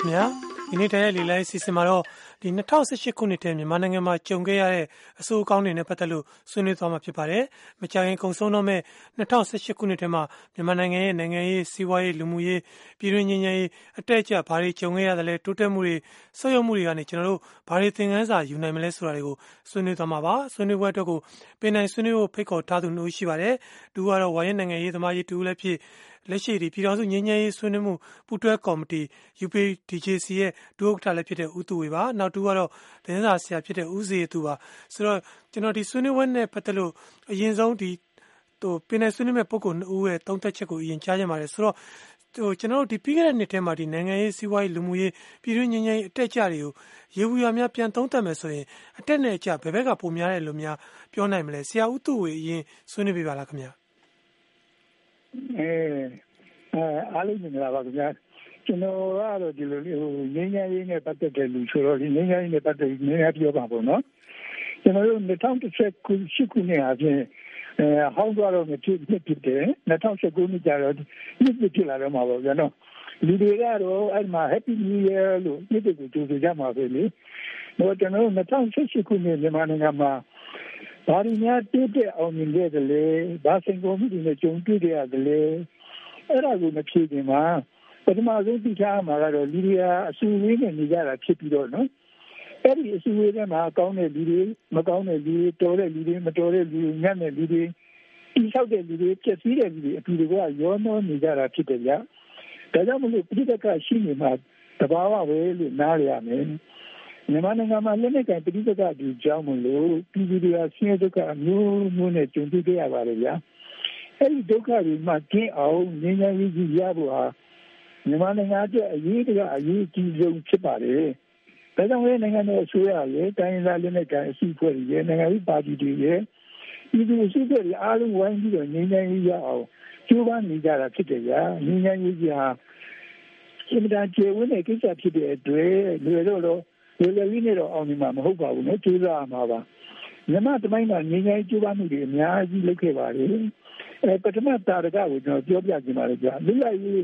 ခင်ဗျာဒီနေ့တည်းရဲ့လေလိုင်းစီစဉ်မှာတော့ဒီ2018ခုနှစ်ထဲမြန်မာနိုင်ငံမှာကြုံခဲ့ရတဲ့အဆိုးအကောင်းတွေနဲ့ပတ်သက်လို့ဆွေးနွေးသွားမှာဖြစ်ပါတယ်။မကြာခင်ကုံဆုံးတော့မဲ့2018ခုနှစ်ထဲမှာမြန်မာနိုင်ငံရဲ့နိုင်ငံရေးစီးပွားရေးလူမှုရေးပြည်တွင်းငြိမ်းချမ်းရေးအတက်အကျဘာတွေကြုံခဲ့ရတယ်လဲတိုးတက်မှုတွေဆွေးနွေးမှုတွေကနေကျွန်တော်တို့ဘာတွေသင်ခန်းစာယူနိုင်မလဲဆိုတာတွေကိုဆွေးနွေးသွားမှာပါ။ဆွေးနွေးပွဲအတွက်ကိုပင်နိုင်ဆွေးနွေးဖို့ဖိတ်ခေါ်ထားသူတို့ရှိပါတယ်။သူကတော့ဝါရင်နိုင်ငံရေးသမားကြီးတူလည်းဖြစ် လက်ရှိဒီပြည်တော်စုငြိမ်းချမ်းရေးဆွေးနွေးမှုပူးတွဲကော်မတီ UPDJC ရဲ့ဒုဥက္ကဋ္ဌလည်းဖြစ်တဲ့ဦးသူဝေပါနောက်တူကတော့သတင်းစာဆရာဖြစ်တဲ့ဦးစီသူပါဆိုတော့ကျွန်တော်ဒီဆွေးနွေးပွဲနဲ့ပတ်သက်လို့အရင်ဆုံးဒီဟိုပင်နယ်ဆွေးနွေးမဲ့ပုံကိုဦးရဲ့သုံးသက်ချက်ကိုအရင်ကြားကြပါတယ်ဆိုတော့ဟိုကျွန်တော်တို့ဒီပြီးခဲ့တဲ့နှစ်ထဲမှာဒီနိုင်ငံရေးစီးပွားရေးလူမှုရေးပြည်တွင်းငြိမ်းချမ်းရေးအတက်အကျတွေကိုရေဘူးရများပြန်သုံးသပ်မယ်ဆိုရင်အတက်နဲ့အကျဘယ်ဘက်ကပုံများတယ်လို့များပြောနိုင်မလဲဆရာဦးသူဝေအရင်ဆွေးနွေးပြပါလားခင်ဗျာ အဲအားလုံးမင်္ဂလာပါခင်ဗျာကျွန်တော်ကတော့ဒီလိုဟိုငင်းငယ်ရေးနဲ့ပတ်သက်တဲ့လူဆိုတော့ဒီငင်းငယ်ရေးနဲ့ပတ်သက်ပြီးနည်းနည်းပြောပါပေါ့နော်ကျွန်တော်တို့2010ခုရှိခုနှစ်အပြင်အဲဟောင်းသွားတော့မဖြစ်ဖြစ်ဖြစ်တယ်2019နှစ်ကျတော့နှစ်ဖြစ်လာတော့မှာပေါ့ဗျာနော်လူတွေကတော့အဲ့မှာ Happy New Year လို့နှစ်ကိုကြိုဆိုကြမှာပဲလေဟိုကျွန်တော်တို့2018ခုနှစ်မြန်မာနိုင်ငံမှာ ဘာတွေများတည်တဲ့အောင်မြင်ခဲ့တယ်လဲဘာစင်ကုန်မှုတွေနဲ့ကြုံတွေ့ကြရတယ်လဲအဲ့ဒါကိုမဖြေခင်မှာပထမဆုံးသိချာမှာကတော့လူတွေအဆူဝေးနဲ့နေကြတာဖြစ်ပြီးတော့နော်အဲ့ဒီအဆူဝေးထဲမှာကောင်းတဲ့လူတွေမကောင်းတဲ့လူတွေတော်တဲ့လူတွေမတော်တဲ့လူတွေညံ့တဲ့လူတွေတိဆောက်တဲ့လူတွေပြည့်စည်တဲ့လူတွေအတူတကွရောနှောနေကြတာဖြစ်တယ်ဗျာဒါကြောင့်မလို့ပြိတ္တကရှိနေမှာတဘာဝပဲလို့နားရရမယ် မြန်မာနိုင်ငံမှာလက်နက်ကပြိတ္တကဒီကြောင်းမလို့ပြည်သူတွေကဆင်းရဲဒုက္ခအမျိုးမျိုးနဲ့ကြုံတွေ့ကြရပါတယ်ဗျာအဲ့ဒီဒုက္ခတွေမှကျင်းအောင်ငြိမ်းချမ်းရေးရဖို့ဟာမြန်မာနိုင်ငံအတွက်အရေးတကအရေးကြီးဆုံးဖြစ်ပါတယ်။ဒါကြောင့်လည်းနိုင်ငံတော်အစိုးရရဲ့တိုင်းရင်းသားလက်နက်ကိုင်အစုအဖွဲ့တွေရဲ့နိုင်ငံရေးပါတီတွေရဲ့ဒီလိုအစုအဖွဲ့တွေအားလုံးဝိုင်းပြီးတော့ငြိမ်းချမ်းရေးရအောင်ကြိုးပမ်းနေကြတာဖြစ်တယ်ကြာ။ငြိမ်းချမ်းရေးကြီးဟာအင်မတန်ကျေဝန်းတဲ့ကိစ္စဖြစ်တဲ့အတွက်လွယ်တော့တော့ လွယ်လွယ်လေးနဲ့တော့အောင်မြင်မှာမဟုတ်ပါဘူးနော်ကြိုးစားရမှာပါ။မြန်မာတမိုင်းကငြိမ်းချမ်းရေးကြိုးပမ်းမှုတွေအများကြီးလုပ်ခဲ့ပါတယ်။အဲပထမတာရကကိုကျွန်တော်ပြောပြချင်ပါတယ်ကြာ။လူလိုက်ရေး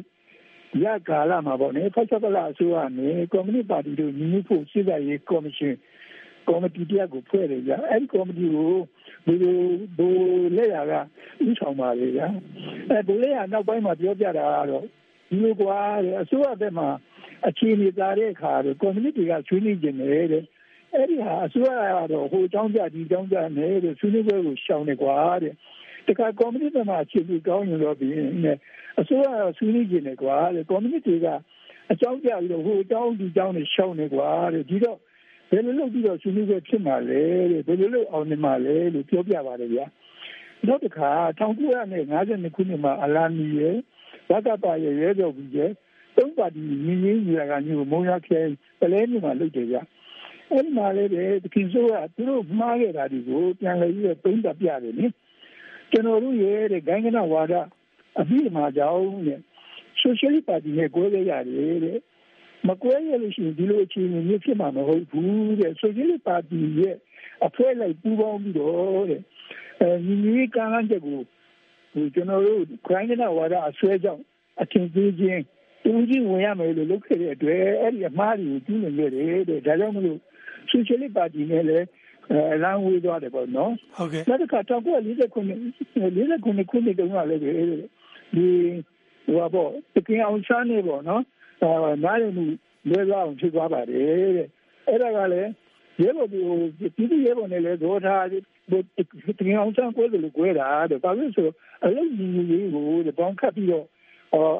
ရကာလမှာပေါ့လေဖက်ဆက်ပလာအစိုးရနဲ့ကွန်မြူနတီပါတီတို့ညီမှုဖို့စစ်တပ်ရေးကော်မရှင်ကော်မတီတရားကိုဖွဲ့တယ်ကြာအဲဒီကော်မတီကိုဒီလိုဘိုးလက်ရကဥဆောင်ပါလေကြာအဲဘိုးလက်ရနောက်ပိုင်းမှာပြောပြတာကတော့ဒီလိုကွာတဲ့အစိုးရဘက်မှာ အခြေအနေသားတဲ့အခါတော့ကွန်မြူနတီကဆွေးနွေးခြင်းတယ်တဲ့အဲ့ဒီဟာအစိုးရကတော့ဟိုအကြောင်းကြဒီအကြောင်းကြနဲ့တဲ့ဆွေးနွေးပွဲကိုရှောင်နေကွာတဲ့တခါကွန်မြူနတီမှာအခြေအနေကောင်းရင်တော့ပြီးနဲ့အစိုးရကဆွေးနွေးနေတယ်ကွာတဲ့ကွန်မြူနတီကအကြောင်းပြပြီးတော့ဟိုအကြောင်းဒီအကြောင်းတွေရှောင်နေကွာတဲ့ဒီတော့ဘယ်လိုလုပ်ပြီးတော့ဆွေးနွေးခဲ့ဖြစ်မှာလဲတဲ့ဘယ်လိုလုပ်အောင်နေမှာလဲလို့ပြောပြပါတယ်ဗျာနောက်တစ်ခါ1952ခုနှစ်မှာအလာမီရဲ့ဘကပါရဲ့ရဲတော်ကြီးရဲ့ သုံးပါတီညီရင်းညီလာကညို့မုံရခဲပလဲမြို့မှာလုပ်တယ်ဗျာအဲ့ဒီမှာလည်းပဲတခင်ဆိုးကသူတို့မှားခဲ့တာဒီကိုပြန်လည်ပြီးတော့သုံးသပ်ပြတယ်နိကျွန်တော်တို့ရဲ့တဲ့ဂိုင်းကနဝါဒအပြီးမှာကြောင်းတဲ့ဆိုရှယ်လစ်ပါတီနဲ့ကိုယ်ရရတယ်တဲ့မကွဲရလို့ရှိရင်ဒီလိုအခြေအနေမျိုးဖြစ်မှာမဟုတ်ဘူးတဲ့ဆိုရှယ်လစ်ပါတီရဲ့အဖွဲ့လိုက်ပူးပေါင်းပြီးတော့တဲ့အဲညီညီကမ်းလှမ်းချက်ကိုဒီကျွန်တော်တို့ခိုင်းတဲ့ဝါဒအဆွဲကြောင့်အထင်သေးခြင်း တူကြီးဝင်ရမယ်လို့လုပ်ခဲ့တဲ့အတွက်အဲ့ဒီအမှားတွေကိုကျူးလွန်ခဲ့တယ်တဲ့ဒါကြောင့်မလို့ဆိုရှယ်လစ်ပါတီနဲ့လည်းအလန်းဝေးသွားတယ်ပေါ့နော်ဟုတ်ကဲ့နောက်တစ်ခါ1949ခုနှစ်ခုနှစ်တုန်းကလည်းဒီဟိုပေါ့တကင်အောင်ချမ်းနေပေါ့နော်အာနားရမှုလွဲသွားအောင်ဖြစ်သွားပါတယ်တဲ့အဲ့ဒါကလည်းရဲဘော်ဒီပြည်သူရဲဘော်နဲ့လည်းဒေါ်ထားတကင်အောင်ချမ်းကိုယ်လိုကိုယ်တာတဲ့ဘာလို့ဆိုအလုံးကြီးကြီးကိုတဲ့ပေါင်းခတ်ပြီးတော့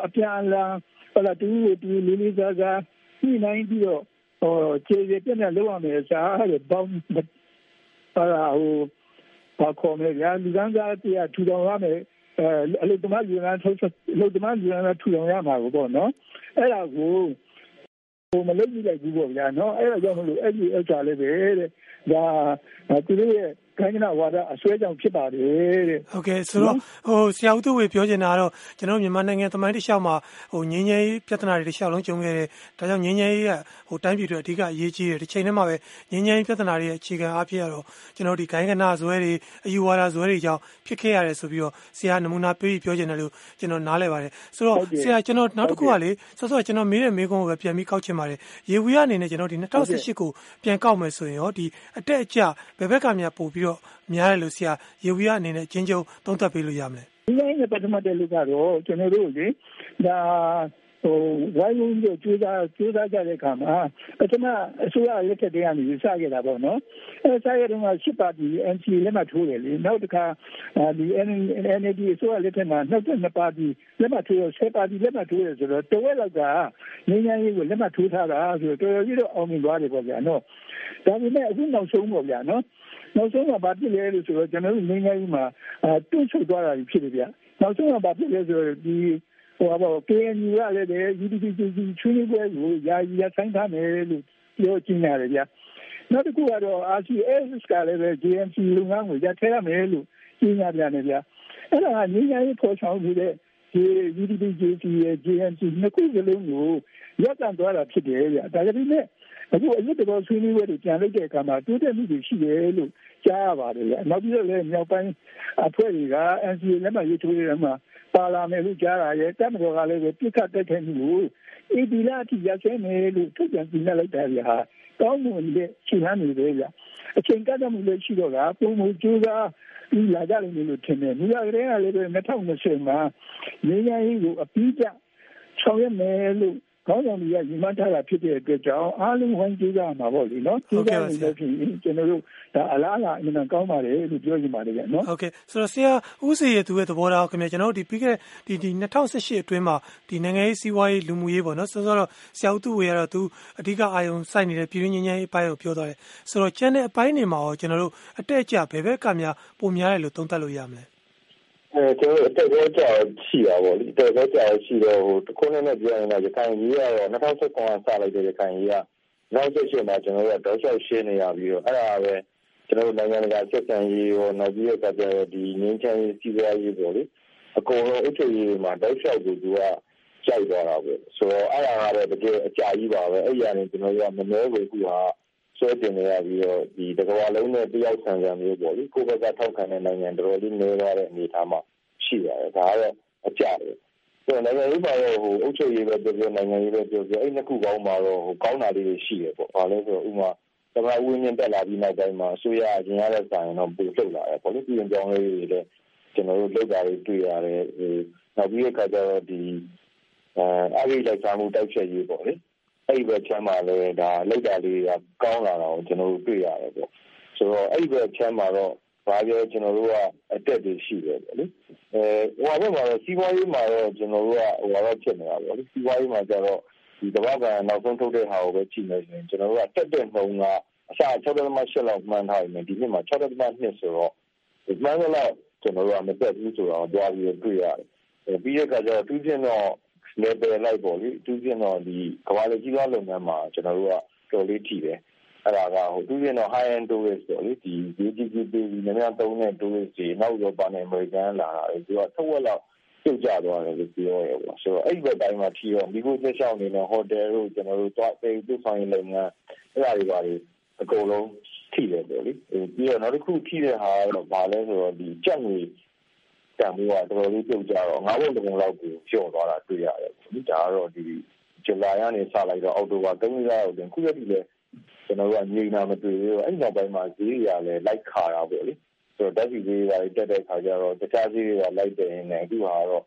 အပြန်အလှန် ဟလာတူတူလေးလေးစားစားညှိနှိုင်းပြီးတော့ဟောခြေရပြည့်နဲ့လောက်ရမယ်စားတဲ့ပေါင်းဟလာဟိုဘာခေါ်မလဲညာလူကန်းစားတရားထူထောင်ရမယ်အလုတ္တမလူရန်ထုတ်အလုတ္တမလူရန်ထူထောင်ရမှာပေါ့နော်အဲ့ဒါကိုဟိုမလုပ်ကြည့်လိုက်ဘူးပေါ့ဗျာနော်အဲ့ဒါကြောင့်မလို့အဲ့ဒီဥစ္စာလေးပဲတဲ့ဒါသူတို့ရဲ့ ခိုင်းကနာဝါဒအစွဲကြောင့်ဖြစ်ပါတယ်တဲ့ဟုတ်ကဲ့ဆိုတော့ဟိုဆရာဦးသူဝေပြောချင်တာကတော့ကျွန်တော်မြန်မာနိုင်ငံသမိုင်းတစ်လျှောက်မှာဟိုငင်းငယ်ပြဿနာတွေတစ်လျှောက်လုံးကြုံခဲ့တယ်ဒါကြောင့်ငင်းငယ်ကဟိုတိုင်းပြည်တွေအဓိကအရေးကြီးတယ်ဒီချိန်ထဲမှာပဲငင်းငယ်ပြဿနာတွေရဲ့အခြေခံအားဖြင့်ကတော့ကျွန်တော်ဒီခိုင်းကနာဇွဲတွေအယူဝါဒဇွဲတွေကြောင့်ဖြစ်ခဲ့ရတယ်ဆိုပြီးတော့ဆရာနမူနာပေးပြောချင်တယ်လို့ကျွန်တော်နားလည်ပါတယ်ဆိုတော့ဆရာကျွန်တော်နောက်တစ်ခုကလေဆောစောကျွန်တော်မေးတဲ့မေးခွန်းကိုပဲပြန်ပြီးကောက်ချင်ပါတယ်ရေဝီအနေနဲ့ကျွန်တော်ဒီ2018ကိုပြန်ကောက်မယ်ဆိုရင်ရောဒီအတက်အကျဘယ်ဘက်ကများပို့ပြီးတော့များတယ်လို့ဆရာရေဝီအနေနဲ့အချင်းချင်းသုံးသပ်ပေးလို့ရမလဲဒီလိုနဲ့ပထမတဲ့လူကတော့ကျွန်တော်တို့လေဒါ ဟိုဝိုင်းဝန်းပြီးကြိုးစားကြိုးစားကြတဲ့အခါမှာပထမအစိုးရလက်ထက်တည်းကနေစခဲ့တာပေါ့နော်အဲစရတဲ့ကရှစ်ပါတီ NC လက်မှတ်ထိုးတယ်လေနောက်တစ်ခါဒီ NLD အစိုးရလက်ထက်မှာနောက်တစ်နှစ်ပါတီလက်မှတ်ထိုးရဆယ်ပါတီလက်မှတ်ထိုးရဆိုတော့တဝက်လောက်ကငင်းငင်းရေးကိုလက်မှတ်ထိုးထားတာဆိုတော့တော်တော်ကြီးတော့အောင်မြင်သွားတယ်ပေါ့ဗျာနော်ဒါပေမဲ့အခုနောက်ဆုံးပေါ့ဗျာနော်နောက်ဆုံးကဘာဖြစ်လဲလို့ဆိုတော့ကျွန်တော်တို့ငင်းငင်းရေးမှာတွန့်ဆုတ်သွားတာဖြစ်တယ်ဗျနောက်ဆုံးကဘာဖြစ်လဲဆိုတော့ဒီ ဟိုဘော KNU ကလည်းပဲ UDPC ချွေးပွဲကိုယာယီရဆိုင်ထားမယ်လို့ပြောကြည့်ရတယ်ဗျာနောက်တစ်ခုကတော့ RCS ကလည်းပဲ JMC လုပ်ငန်းကိုရထည့်ရမယ်လို့ကြည့်ရပြန်တယ်ဗျာအဲ့ဒါကငင်းငယ်ပေါ်ဆောင်ပြီးတဲ့ဒီ UDPC ရဲ့ JMC နှစ်ခုစလုံးကိုရပ်တန့်သွားတာဖြစ်တယ်ဗျာဒါကြပြီးမဲ့အခုအရေးတော်ဆွေးနွေးပွဲတွေပြန်လုပ်တဲ့အခါမှာတိုးတက်မှုတွေရှိတယ်လို့ကြားရပါတယ်လေနောက်ပြီးတော့လည်းမြောက်ပိုင်းအဖွဲ့တွေက NCA လက်မှတ်ရေးထိုးတဲ့မှာ ပါလာမယ်လို့ကြားတာရဲ့တပ်မတော်ကလည်းပြစ်ခတ်တိုက်ခိုက်မှုကိုအေဒီလာတိရဆဲမယ်လို့ထုတ်ပြန်ပြနေလိုက်တာဗျာကောင်းမွန်တဲ့ရှင်းဟမ်းနေတယ်ဗျာအချိန်ကတည်းကလည်းရှိတော့ကပုံမှုကျိုးစားဒီလာကြလိမ့်မယ်လို့ထင်တယ်။ဒီကလေးကလည်း2020မှာငင်းရည်ကိုအပြီးကျဆောင်ရမယ်လို့ ခေါင်းဆောင်တွေကညီမထားတာဖြစ်တဲ့အတွက်ကြောင့်အားလုံးဝိုင်းကြည့်ကြမှာပေါ့လေနော်ကြည့်ကြနေလို့ဖြစ်ရင်ကျွန်တော်တို့ဒါအလားအလာအမှန်ကောင်းပါတယ်လို့ပြောချင်ပါတယ်ဗျနော်ဟုတ်ကဲ့ဆိုတော့ဆရာဦးစီရဲ့သူရဲ့သဘောထားခင်ဗျကျွန်တော်တို့ဒီပြီးခဲ့ဒီဒီ2018အတွင်းမှာဒီနိုင်ငံရေးစီးပွားရေးလူမှုရေးပေါ့နော်ဆိုတော့ဆရာဦးသူဝေကတော့သူအဓိကအာရုံစိုက်နေတဲ့ပြည်တွင်းငြိမ်းချမ်းရေးအပိုင်းကိုပြောသွားတယ်ဆိုတော့ကျန်တဲ့အပိုင်းတွေမှာရောကျွန်တော်တို့အတက်အကျဘယ်ဘက်ကများပုံများတယ်လို့သုံးသပ်လို့ရမလဲ အဲကျွန်တော်အတက်သေးကြောက်ရှိတာပေါ့လေအတက်သေးကြောက်ရှိတော့ဟိုတခုနဲ့နဲ့ပြောရင်တော့ရခိုင်ကြီးကတော့2019ကစလိုက်တဲ့ရခိုင်ကြီးကနောက်ဆက်ရှင်မှာကျွန်တော်တို့ကတော့ရှောက်ရှင်းနေရပြီးတော့အဲ့ဒါပဲကျွန်တော်တို့နိုင်ငံတကာဆက်ဆံရေးရောနောက်ပြီးတော့ကြတော့ဒီငင်းချမ်းရေးစီးပွားရေးပေါ့လေအကုန်လုံးအုပ်ချုပ်ရေးမှာတောက်လျှောက်ကိုသူကကြိုက်သွားတာပဲဆိုတော့အဲ့ဒါကတော့တကယ်အကြာကြီးပါပဲအဲ့ဒီကနေကျွန်တော်တို့ကမနှဲဘူးခုဟာ ဆွဲတင်နေရပြီးတော့ဒီတကဘာလုံးနဲ့တယောက်ဆန်ဆန်မျိုးပေါ့လေကိုယ့်ဘက်ကထောက်ခံတဲ့နိုင်ငံတော်တော်လေးနေသွားတဲ့အနေအထားမှာရှိပါတယ်ဒါကတော့အကြတယ်ဆိုတော့နိုင်ငံရေးပါတော့ဟိုအုပ်ချုပ်ရေးပဲပြောပြောနိုင်ငံရေးပဲပြောပြောအဲ့နှစ်ခုပေါင်းမှာတော့ဟိုကောင်းတာလေးတွေရှိတယ်ပေါ့ဘာလဲဆိုတော့ဥမာသမဝင်းမြင့်တက်လာပြီးနောက်ပိုင်းမှာအစိုးရအရင်ရတဲ့ဆိုင်တော့ပို့ထုတ်လာတယ်ပေါ့လေပြည်ကြောင်းလေးတွေလည်းကျွန်တော်တို့လောက်တာတွေတွေ့ရတယ်ဟိုနောက်ပြီးတဲ့အခါကျတော့ဒီအဲအရေးလိုက်စားမှုတိုက်ချက်ရေးပေါ့လေ အဲ့ဒီဘက်ချမ်းမှာလည်းဒါလောက်တာလေးကကောင်းလာတာကိုကျွန်တော်တို့တွေ့ရတယ်ပေါ့ဆိုတော့အဲ့ဒီဘက်ချမ်းမှာတော့ဘာပြောကျွန်တော်တို့ကအတက်တွေရှိတယ်ပေါ့လေအဲဟိုဘက်မှာတော့စီးပွားရေးမှာတော့ကျွန်တော်တို့ကဟိုတော့ဖြစ်နေတာပေါ့လေစီးပွားရေးမှာကျတော့ဒီတပတ်ကနောက်ဆုံးထုတ်တဲ့ဟာကိုပဲကြည့်နေရင်ကျွန်တော်တို့ကတက်တဲ့နှုန်းကအစ6.8လောက်မှန်းထားရင်ဒီနှစ်မှာ6.2ဆိုတော့ဒီမှန်းတော့ကျွန်တော်တို့ကမတက်ဘူးဆိုတော့တွားပြီးတွေ့ရတယ်ပြီးတဲ့အခါကျတော့သူချင်းတော့ level လိုက်ပေါ့လေသူချင်းတော့ဒီကမ္ဘာလေးကြီးသွားလုပ်ငန်းမှာကျွန်တော်တို့ကတော်လေးထိတယ်အဲ့ဒါကဟိုသူချင်းတော့ high end tourist ပေါ့လေဒီ UGG ပေးပြီးနည်းနည်းသုံးတဲ့ tourist တွေနောက်ရောပါနေအမေရိကန်လာတာသူကသုံးဝက်လောက်ပြုတ်ကျသွားတယ်လို့ပြောရပါဆိုတော့အဲ့ဒီဘက်တိုင်းမှာထီရောမိဖို့ချက်ချောင်းနေတဲ့ဟိုတယ်တို့ကျွန်တော်တို့သွားပေးသူဆောင်ရင်လုပ်ငန်းအဲ့ဒါတွေပါလေအကုန်လုံးထိတယ်ပေါ့လေပြီးတော့နောက်တစ်ခုထိတဲ့ဟာကတော့ဘာလဲဆိုတော့ဒီကြက်ငွေ တန်ဖိုးကတော်တော်လေးပြုတ်ကြတော့ငါးဘုံတုံလောက်ကိုကျော်သွားတာတွေ့ရတယ်ပေါ့လေဒါကတော့ဒီဇူလိုင်ကနေစလိုက်တော့အောက်တိုဘာ3ရက်လောက်တင်ခုရက်ဒီလေကျွန်တော်တို့ကငြိမ်တာမတွေ့ဘူးအဲ့နောက်ပိုင်းမှာဈေးရလည်းလိုက်ခါတာပေါ့လေဆိုတော့ဓာတ်ဆီဈေးတွေတက်တဲ့ခါကျတော့တခြားဈေးတွေကလိုက်တယ်နေအခုဟာတော့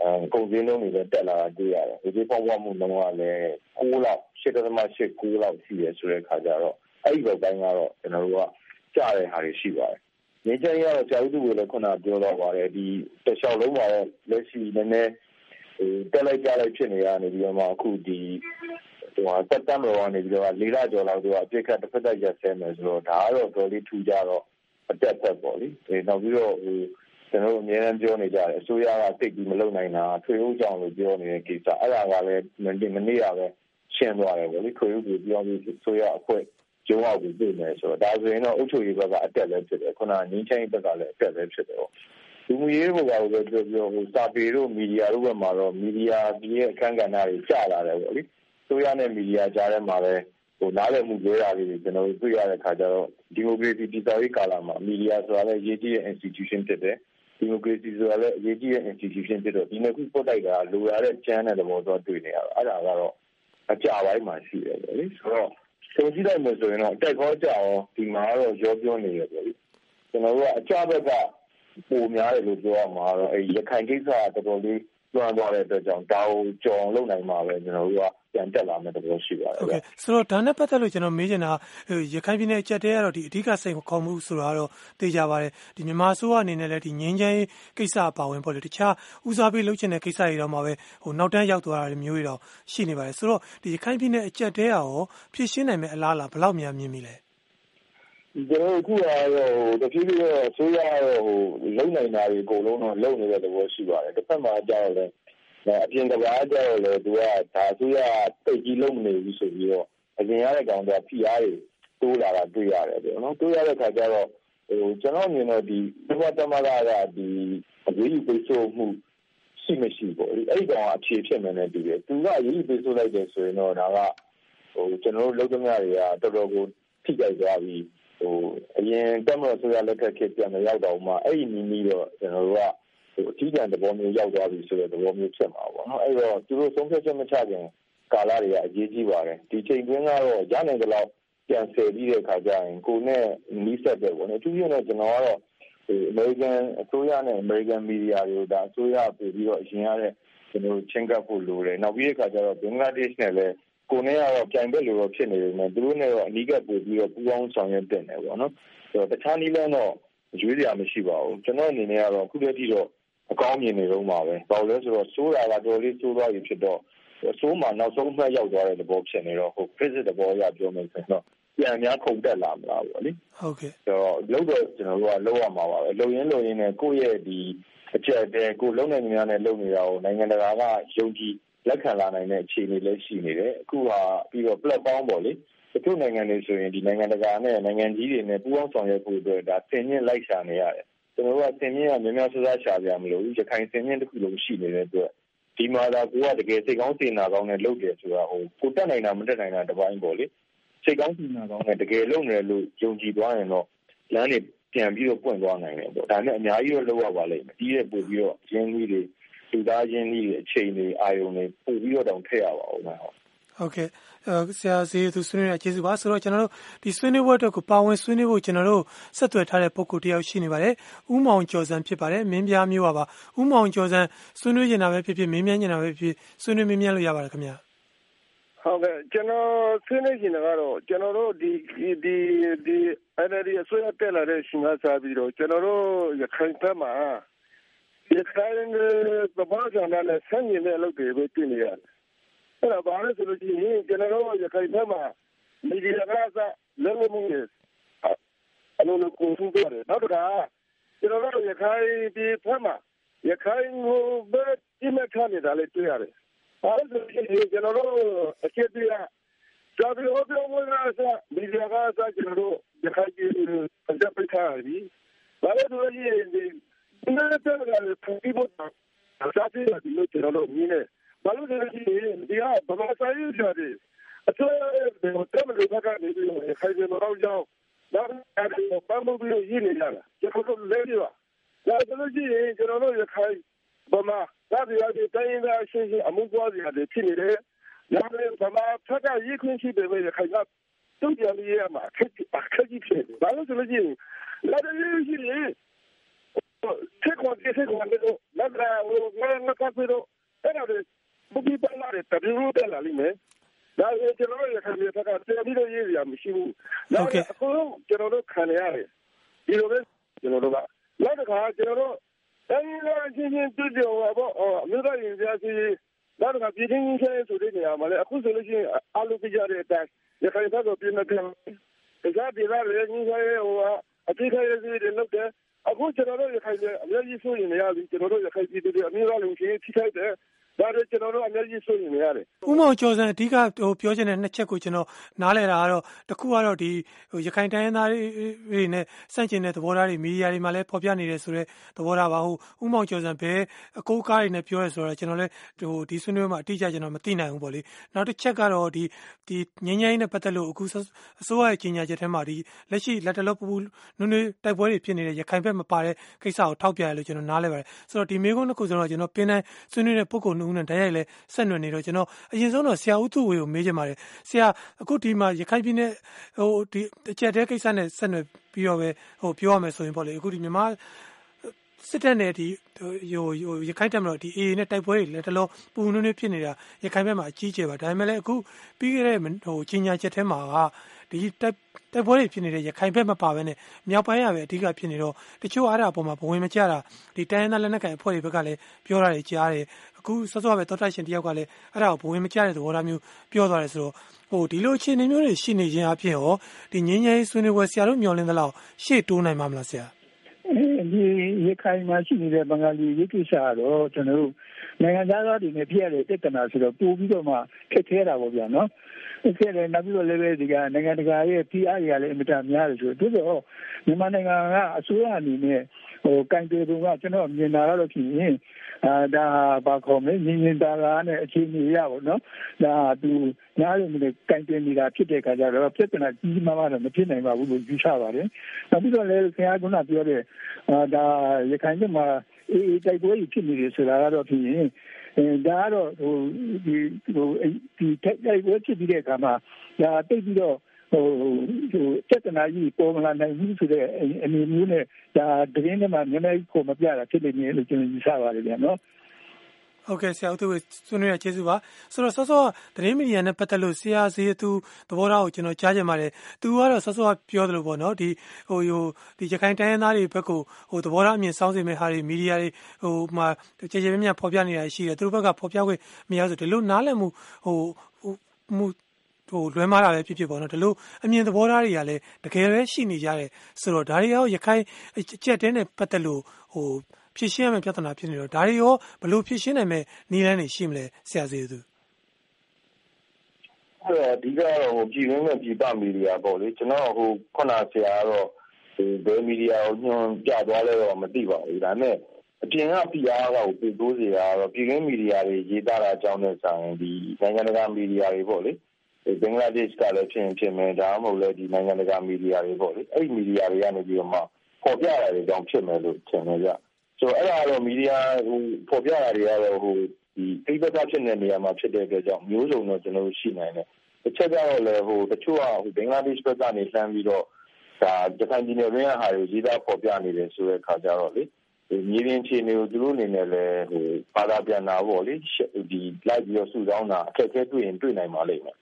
အဲကုန်စည်နှုန်းတွေလည်းတက်လာတာတွေ့ရတယ်ဒီပေါက်ပွားမှုနှုန်းကလည်း6လောက်8.8 9လောက်ရှိရဆိုတဲ့ခါကျတော့အဲ့ဒီဘက်ပိုင်းကတော့ကျွန်တော်တို့ကကြားတဲ့ဟာတွေရှိပါတယ် ငင်းချင်ရတော့ကြာဥတုကိုလည်း ခုနပြောတော့ပါတယ် ဒီတခြားလုံးမှာတော့ လက်ရှိ နည်းနည်းဟိုတက်လိုက်ကြလိုက် ဖြစ်နေရနေပြီးတော့မှ အခု ဒီဟိုစက်တမ်ဘာကနေပြီးတော့လေးလကျော်လောက်တော့အပြစ်ခတ်တစ်ဖက်သက်ရက်ဆဲမယ်ဆိုတော့ ဒါကတော့တော်လေး ထူကြတော့ အတက်သက်ပေါ့လေအဲနောက်ပြီးတော့ဟိုကျွန်တော်တို့ အများအားပြောနေကြတယ် အစိုးရက သိပြီး မလုပ်နိုင်တာထွေဦးကြောင်လို့ ပြောနေတဲ့ကိစ္စ အဲ့ဒါကလည်းမနေ့မနေ့ကပဲ ရှင်းသွားတယ်ပေါ့လေ ထွေဦးကိုပြောပြီးအစိုးရအဖွဲ့ ရုံးအောက်ကိုပို့မယ်ဆိုတော့ဒါဆိုရင်တော့အုပ်ချုပ်ရေးဘက်ကအတက်လည်းဖြစ်တယ်ခုနငင်းချိုင်းဘက်ကလည်းအတက်လည်းဖြစ်တယ်ပေါ့လူမှုရေးဘက်ကလည်းပြောပြောဟိုစာပေတို့မီဒီယာတို့ဘက်မှာတော့မီဒီယာဒီရဲ့အခန်းကဏ္ဍတွေကျလာတယ်ပေါ့လေဆိုရနဲ့မီဒီယာကြားထဲမှာလည်းဟိုနားလည်မှုလွဲတာလေးတွေကျွန်တော်တို့တွေ့ရတဲ့ခါကျတော့ဒီမိုကရေစီတည်ဆောက်ရေးကာလမှာမီဒီယာဆိုတာလည်းရေးကြီးတဲ့ institution ဖြစ်တယ်ဒီမိုကရေစီဆိုတာလည်းအရေးကြီးတဲ့ institution ဖြစ်တော့ဒီနှစ်ခုပုတ်လိုက်တာလိုရတဲ့ကျန်းတဲ့သဘောတော့တွေ့နေရတာအဲ့ဒါကတော့အကြပိုင်းမှာရှိတယ်ပေါ့လေဆိုတော့ ဆုံးကြည့်လိုက်မယ်ဆိုရင်တော့အတက်ခေါ်ကြအောင်ဒီမှာတော့ရောပြောနေရပေါ့လေကျွန်တော်တို့ကအကြဘက်ကပုံများတယ်လို့ပြောရမှာတော့အဲရခိုင်ကိစ္စကတော်တော်လေး လွှမ်းသွားတဲ့အတွက်ကြောင့် ဒါကိုကြော်လုပ်နိုင်မှာပဲ ကျွန်တော်တို့က ပြန်တက်လာမယ့်သဘော ရှိပါတယ်ဟုတ်ကဲ့ဆိုတော့ ဒါနဲ့ ပတ်သက်လို့ ကျွန်တော် မေးချင်တာရခိုင်ပြည်နယ် အကြက်တဲကတော့ဒီအဓိက စိန်ခေါ်မှု ဆိုတာတော့သိကြပါတယ်ဒီမြန်မာအစိုးရ အနေနဲ့လည်းဒီငင်းချမ်းကိစ္စ အပါဝင်ပေါ့လေတခြားဦးစားပေး လုပ်ချင်တဲ့ ကိစ္စတွေတော့မှပဲဟိုနောက်တန်းရောက်သွားတာမျိုးတွေတော့ရှိနေပါတယ် ဆိုတော့ဒီရခိုင်ပြည်နယ် အကြက်တဲရော ဖြည့်ရှင်းနိုင်မယ့် အလားအလာ ဘယ်လောက်များ မြင်မိလဲ ကျွန်တော်အခုကတော့တဖြည်းဖြည်းတော့ဆိုရတော့ဟိုလုံနိုင်တာတွေအကုန်လုံးတော့လုံနေတဲ့သဘောရှိပါတယ်တစ်ဖက်မှာကြောက်လဲအပြင်ကဘာကြောက်လဲသူကဒါဆိုရတိတ်ကြီးလုံမနေဘူးဆိုပြီးတော့အရင်ရတဲ့ကောင်ကဖိအားတွေတိုးလာတာတွေ့ရတယ်ပေါ့နော်တိုးရတဲ့ခါကျတော့ဟိုကျွန်တော်မြင်တော့ဒီဘဝတမလာကဒီအရေးကြီးပိတ်ဆို့မှုရှိမရှိပေါ့အဲ့ဒီကောင်အဖြေဖြစ်မယ်နဲ့တူတယ်သူကအရေးကြီးပိတ်ဆို့လိုက်တယ်ဆိုရင်တော့ဒါကဟိုကျွန်တော်တို့လုံသမားတွေကတော်တော်ကိုထိကြိုက်သွားပြီး ဟိုအရင်တက်မလို့ဆိုရလက်ထက်ခေတ်ပြန်မရောက်တော့မှအဲ့ဒီနီးနီးတော့ကျွန်တော်တို့ကဟိုအထီးကျန်သဘောမျိုးရောက်သွားပြီဆိုတဲ့သဘောမျိုးဖြစ်မှာပေါ့နော်အဲ့တော့သူတို့ဆုံးဖြတ်ချက်မချခင်ကာလတွေကအရေးကြီးပါတယ်ဒီချိန်တွင်းကတော့ရနိုင်ကြလောက်ပြန်ဆယ်ပြီးတဲ့အခါကျရင်ကိုနဲ့နီးစပ်တယ်ပေါ့နော်သူပြည့်နေကျွန်တော်ကတော့ဒီအမေရိကန်အစိုးရနဲ့အမေရိကန်မီဒီယာတွေကိုဒါအစိုးရပြည်ပြီးတော့အရင်ရတဲ့ကျွန်တော်ချင်းကပ်ဖို့လိုတယ်နောက်ပြီးတဲ့အခါကျတော့ဘင်္ဂလားဒေ့ရှ်နဲ့လည်း ကိုနဲ့ကတော့ကြိုင်ဘက်လိုတော့ဖြစ်နေတယ်နဲ့သူတို့နဲ့တော့အနီးကပ်ပို့ပြီးတော့ပူးပေါင်းဆောင်ရွက်တင်တယ်ပေါ့နော်ဆိုတော့တခြားနည်းလမ်းတော့ရွေးစရာမရှိပါဘူးကျွန်တော်အနေနဲ့ကတော့အခုတည်းကတော့အကောင်းမြင်နေတော့မှာပဲဘာလို့လဲဆိုတော့စိုးတာကတော်လေးစိုးသွားပြီဖြစ်တော့အစိုးမှနောက်ဆုံးမှတ်ရောက်သွားတဲ့သဘောဖြစ်နေတော့ဟို visit သဘောအရပြောမယ်ဆိုတော့ပြန်များခုန်တက်လာမလားပေါ့လေဟုတ်ကဲ့ဆိုတော့လုံးတော့ကျွန်တော်တို့ကလုံးရမှာပါပဲလုံရင်းလုံရင်းနဲ့ကိုယ့်ရဲ့ဒီအချက်တဲကိုလုံနေများနဲ့လုံနေတာကိုနိုင်ငံတကာကယုံကြည် လက်ခံလာနိုင်တဲ့အခြေအနေလည်းရှိနေတယ်အခုဟာပြီးတော့ platform ပေါ့လေတချို့နိုင်ငံတွေဆိုရင်ဒီနိုင်ငံတကာနဲ့နိုင်ငံကြီးတွေနဲ့ပူးပေါင်းဆောင်ရွက်ဖို့အတွက်ဒါသင်ချင်းလိုက်ရှာနေရတယ်ကျွန်တော်တို့ကသင်ချင်းကများများဆဆရှာကြမလို့ရခိုင်သင်ချင်းတစ်ခုလုံးရှိနေတဲ့အတွက်ဒီမှာသာကိုကတကယ်စိတ်ကောင်းစေနာကောင်းနဲ့လုပ်တယ်ဆိုတာဟိုကိုတက်နိုင်တာမတက်နိုင်တာတပိုင်းပေါ့လေစိတ်ကောင်းစေနာကောင်းနဲ့တကယ်လုပ်နေလို့ယုံကြည်သွားရင်တော့လမ်းတွေပြန်ပြီးတော့ပွင့်သွားနိုင်တယ်ပေါ့ဒါနဲ့အများကြီးတော့လုပ်ရပါလိမ့်မယ်ဒီရဲ့ပို့ပြီးတော့ရင်းနှီးတွေ လူသားချင်းကြီးအချိန်တွေအာယုံတွေပို့ပြီးတော့တောင်ထည့်ရပါဦးမယ်ဟုတ်ဟုတ်ကဲ့ဆရာစီသူဆွေးနွေးရကျေးဇူးပါဆိုတော့ကျွန်တော်တို့ဒီဆွေးနွေးပွဲအတွက်ကိုပါဝင်ဆွေးနွေးဖို့ကျွန်တော်တို့ဆက်သွယ်ထားတဲ့ပုံကိုတယောက်ရှိနေပါတယ်ဥမောင်ကျော်စံဖြစ်ပါတယ်မင်းပြားမျိုးပါပါဥမောင်ကျော်စံဆွေးနွေးနေတာပဲဖြစ်ဖြစ်မင်းမြန်းနေတာပဲဖြစ်ဖြစ်ဆွေးနွေးမင်းမြန်းလို့ရပါတယ်ခင်ဗျာဟုတ်ကဲ့ကျွန်တော်ဆွေးနွေးနေတာကတော့ကျွန်တော်တို့ဒီဒီဒီအဲ့ဒီအစိုးရတက်လာတဲ့ရှင်ကစားပြီးတော့ကျွန်တော်တို့ရခိုင်တပ်မှာ ရခိုင်ကဘာကြောင့်လဲဆန်းရင်တဲ့အလုပ်တွေပဲပြင်နေရတယ်အဲ့ဒါဘာလဲဆိုလို့ရှိရင်ကျွန်တော်တို့ရခိုင်ဘက်မှာမီဒီယာကစားလည်းလည်းမှုရအလုံးလုံးကိုစုတယ်နောက်တစ်ခါကျွန်တော်တို့ရခိုင်ဒီဘက်မှာရခိုင်ကိုပဲဒီမဲ့ခနေတာလည်းတွေ့ရတယ်ဘာလို့ဆိုရင်ကျွန်တော်တို့အချက်ပြကြာပြီးတော့ပြောမလားစားမီဒီယာကစားကျွန်တော်တို့ရခိုင်ပြည်အကြပ်ပိတ်ထားပြီဘာလို့ဆိုရင် ဒီဒီနေ့တက်လာတဲ့ပြည်ပေါ်အစားပြေးတယ်လို့ကျွန်တော်တို့မြင်နေဘာလို့လဲဆိုရင်ဒီကဗမာစာရေးကြတယ်အစိုးရရဲ့တမလို့ဘက်ကနေပြီးခိုင်ပြန်တော့ကြောင်းနောက်အဲဒီပန်းမှုပြီးရင်းနေကြတာကျွန်တော်တို့လဲပြပါဒါဆိုလို့ရှိရင်ကျွန်တော်တို့ရခိုင်ဗမာဒါပြရတဲ့တိုင်းသားရှင်းရှင်းအမှုပွားစီရတယ်ဖြစ်နေတယ်နောက်လည်းဗ မာဖက်ကရည်ခွင့်ရှိတယ်ပဲခိုင်ကတုံ့ပြန်ရမှာအခက်အခက်ကြီးဖြစ်တယ်ဘာလို့ဆိုလို့ရှိရင်လာတယ်ရှိရင်ဆက်ခွန်ဆက်ခွန်တော့လက်လာဟိုငါကပ်ပြီးတော့အဲ့ဒါဘုပြီးပါလာတဲ့တပြူတက်လာလိမ့်မယ်ဒါဆိုကျွန်တော်ရခိုင်ပြည်ကတည်ပြီးတော့ရေးရမရှိဘူး။ဟုတ်ကဲ့ အခုကျွန်တော်တို့ခံရရတယ်။ဒီလိုပဲကျွန်တော်တို့ကနောက်တစ်ခါကျွန်တော်တို့အဲဒီကအချင်းချင်းတွေ့ကြပါပေါ့။အမျိုးသားရင်ကြားစီနောက်တစ်ခါပြည်ချင်းချင်းဆိုတဲ့နေရာမှာလည်းအခုဆိုလို့ရှိရင်အလုပ်ကြရတဲ့အတိုင်းရခိုင်ဘက်ကိုပြင်နေတယ်။တခြားပြည်သားတွေကြီးဆိုင်ဟိုအတိတ်ကရေးတွေလုပ်တယ်။အခုကျွန်တော်တို့ရခိုင်အများကြီးဆိုရင်လည်းကျွန်တော်တို့ရခိုင်ပြည်သူတွေအမျိုးသားလုံခြုံရေးထိခိုက်တယ်။ ဒါတွေကျွန်တော်တို့အများကြီးစိုးရင်ရတယ်ဥမောင်ကျော်စံအဓိကဟိုပြောချင်တဲ့နှစ်ချက်ကိုကျွန်တော်နားလည်တာကတော့တခုကတော့ဒီဟိုရခိုင်တိုင်းရင်းသားတွေနဲ့စန့်ကျင်တဲ့သဘောထားတွေမီဒီယာတွေမှာလည်းဖော်ပြနေတယ်ဆိုတော့သဘောထားပါဟုတ်ဥမောင်ကျော်စံဘယ်အကိုးကားတွေနဲ့ပြောရဲဆိုတော့ကျွန်တော်လည်းဟိုဒီဆွေးနွေးမှာအတိအကျကျွန်တော်မသိနိုင်ဘူးပေါ့လေနောက်တစ်ချက်ကတော့ဒီဒီငင်းငင်းနဲ့ပတ်သက်လို့အခုအစိုးရရဲ့ကြီးညာချက်ထဲမှာဒီလက်ရှိလက်တလောပူနုနွေတိုက်ပွဲတွေဖြစ်နေတဲ့ရခိုင်ဘက်မပါတဲ့ကိစ္စကိုထောက်ပြရလို့ကျွန်တော်နားလဲပါတယ်ဆိုတော့ဒီမေကွန်းတစ်ခုဆိုတော့ကျွန်တော်ပင်တိုင်းဆွေးနွေးတဲ့ပုံကိုနှုံးနဲ့ တိုက်ရိုက်လဲဆက်နွယ်နေတော့ ကျွန်တော် အရင်ဆုံးတော့ ဆရာဦးသူဝေကို မေးချင်ပါတယ် ဆရာ အခု ဒီမှာ ရခိုင်ပြည်နယ်ဟိုဒီအချက်တဲကိစ္စနဲ့ ဆက်နွယ်ပြီးတော့ပဲဟိုပြောရမယ်ဆိုရင်ပေါ့လေ အခုဒီမြန်မာစစ်တပ်နဲ့ဒီဟိုဟိုရခိုင်တပ်မတော်ဒီ AA နဲ့ တိုက်ပွဲတွေလည်းတလို့ပူနွေးနွေး ဖြစ်နေတာ ရခိုင်ဘက်မှာ အကြီးကျယ်ပါ ဒါပေမဲ့လည်း အခု ပြီးခဲ့တဲ့ဟိုကြီးညာချက်ထဲမှာကဒီတိုက်တိုက်ပွဲတွေဖြစ်နေတဲ့ ရခိုင်ဘက် မပါဘဲနဲ့ မြောက်ပိုင်းရပဲ အဓိကဖြစ်နေတော့ တချို့အားရအပေါ်မှာ ဘဝင်မကျတာဒီတိုင်းရင်းသား လက်နက်ကိုင် အဖွဲ့တွေဘက်ကလည်း ပြောတာတွေ ကြားတယ် အခုစောစောပဲတောတိုက်ရှင်တယောက်ကလည်းအဲ့ဒါကိုဘဝင်မကျတဲ့သဘောထားမျိုးပြောသွားတယ်ဆိုတော့ဟိုဒီလိုအခြေအနေမျိုးတွေရှိနေခြင်းအပြင်ရောဒီငင်းငယ်ဆွေးနွေးပွဲဆရာတို့မျှော်လင့်သလောက်ရှေ့တိုးနိုင်မှာမလားဆရာဒီရခိုင်မှာရှိနေတဲ့ဘင်္ဂလီရေးကိစ္စကတော့ကျွန်တော်တို့နိုင်ငံသားတွေနဲ့ပြရတဲ့ပြဿနာဆိုတော့ပို့ပြီးတော့မှခက်ခဲတာပေါ့ဗျာနော် ဖြစ်တယ်နောက်ပြီးတော့လည်းပဲဒီကနိုင်ငံတကာရဲ့ PR တွေကလည်းအင်မတန်များတယ်ဆိုတော့သူတို့မြန်မာနိုင်ငံကအစိုးရအနေနဲ့ဟိုကင်တယ်ပုံကကျွန်တော်မြင်တာတော့ဖြစ်ရင်အာဒါဘာခေါ်မလဲညီညီတာတာနဲ့အခြေအနေရပါတော့ဒါသူနားရနေကင်တယ်နေတာဖြစ်တဲ့ခါကျတော့ပြဿနာကြီးမားမားတော့မဖြစ်နိုင်ပါဘူးလို့ယူဆပါတယ်နောက်ပြီးတော့လည်းခင်ဗျားကပြောတဲ့အာဒါရခိုင်ပြည်မှာအေးတိုက်ပွဲကြီးဖြစ်နေတယ်ဆိုတာကတော့ဖြစ်ရင် အဲဒါကတော့ဟိုဒီဟိုဒီတက်တိုက်ပွဲဖြစ်ပြီးတဲ့အခါမှာဒါတိတ်ပြီးတော့ဟိုဟိုစက်တနာကြီးပေါ်မလာနိုင်ဘူးဆိုတဲ့အနေမျိုးနဲ့ဒါတကင်းထဲမှာနည်းနည်းကိုမပြတာဖြစ်နေတယ်လို့ကျွန်တော်ယူဆပါတယ်ဗျာနော် ဟုတ်ကဲ့ဆရာဦးသူဆွေးနွေးရကျေးဇူးပါဆိုတော့စောစောသတင်းမီဒီယာနဲ့ပတ်သက်လို့ဆရာစီသူသဘောထားကိုကျွန်တော်ကြားချင်ပါတယ်သူကတော့စောစောပြောသလိုပေါ့နော်ဒီဟိုဟိုဒီရခိုင်တိုင်းရင်းသားတွေဘက်ကိုဟိုသဘောထားအမြင်စောင်းစေမဲ့ဟာတွေမီဒီယာတွေဟိုမှာကြေကြေမြမြဖော်ပြနေတာရှိတယ်သူတို့ဘက်ကဖော်ပြခွင့်မရဆိုဒီလိုနားလည်မှုဟိုမှုဟိုလွဲမှားတာလည်းဖြစ်ဖြစ်ပေါ့နော်ဒီလိုအမြင်သဘောထားတွေကလည်းတကယ်ပဲရှိနေကြတယ်ဆိုတော့ဒါတွေရောရခိုင်အကျက်တဲနဲ့ပတ်သက်လို့ဟို ဖြည့်ရှင်းရမယ့်ပြဿနာဖြစ်နေတော့ဒါတွေရောဘယ်လိုဖြည့်ရှင်းနိုင်မဲ့နည်းလမ်းတွေရှိမလဲဆရာစီသူအဲ့တော့ဒီကတော့ဟိုပြည်ရင်းနဲ့ပြည်ပမီဒီယာပေါ့လေကျွန်တော်ဟိုခုနဆရာကတော့ဟိုဘယ်မီဒီယာကိုညွှန်ပြသွားလဲတော့မသိပါဘူးဒါပေမဲ့အပြင်က PR ကကိုပြည်တိုးစီတာတော့ပြည်ရင်းမီဒီယာတွေရေးသားတာအကြောင်းနဲ့ဆိုင်ဒီနိုင်ငံတကာမီဒီယာတွေပေါ့လေဘင်္ဂလားဒေ့ရှ်ကလည်းဖြစ်ဖြစ်မယ်ဒါမှမဟုတ်လည်းဒီနိုင်ငံတကာမီဒီယာတွေပေါ့လေအဲ့ဒီမီဒီယာတွေကနေပြီးတော့မှပေါ်ပြရတယ်ကြောင့်ဖြစ်မယ်လို့ထင်တယ်ကြ ဆိုတော့ အဲ့ဒါတော့ မီဒီယာဟိုပေါ်ပြတာတွေကတော့ဟိုဒီအိဗက်ကဖြစ်တဲ့နေရာမှာ ဖြစ်တဲ့အတွက်ကြောင့် မျိုးစုံတော့ ကျွန်တော်တို့ ရှိနိုင်တယ်တစ်ချက်ကတော့လည်းဟိုတချို့ကဟိုဘင်္ဂလားဒေ့ရှ်ဘက်ကနေ လှမ်းပြီးတော့ဒါဂျပန်ပြည်နယ်ရင်းဟာတွေရေးသားပေါ်ပြနေတယ်ဆိုတဲ့ခါကျတော့လေဒီမြေပြင်ခြေနေကို သူတို့အနေနဲ့လည်းဟိုဘာသာပြန်တာပေါ့လေဒီလိုက်ပြီးတော့ စုဆောင်းတာ အခက်အခဲတွေ့ရင် တွေ့နိုင်ပါလိမ့်မယ်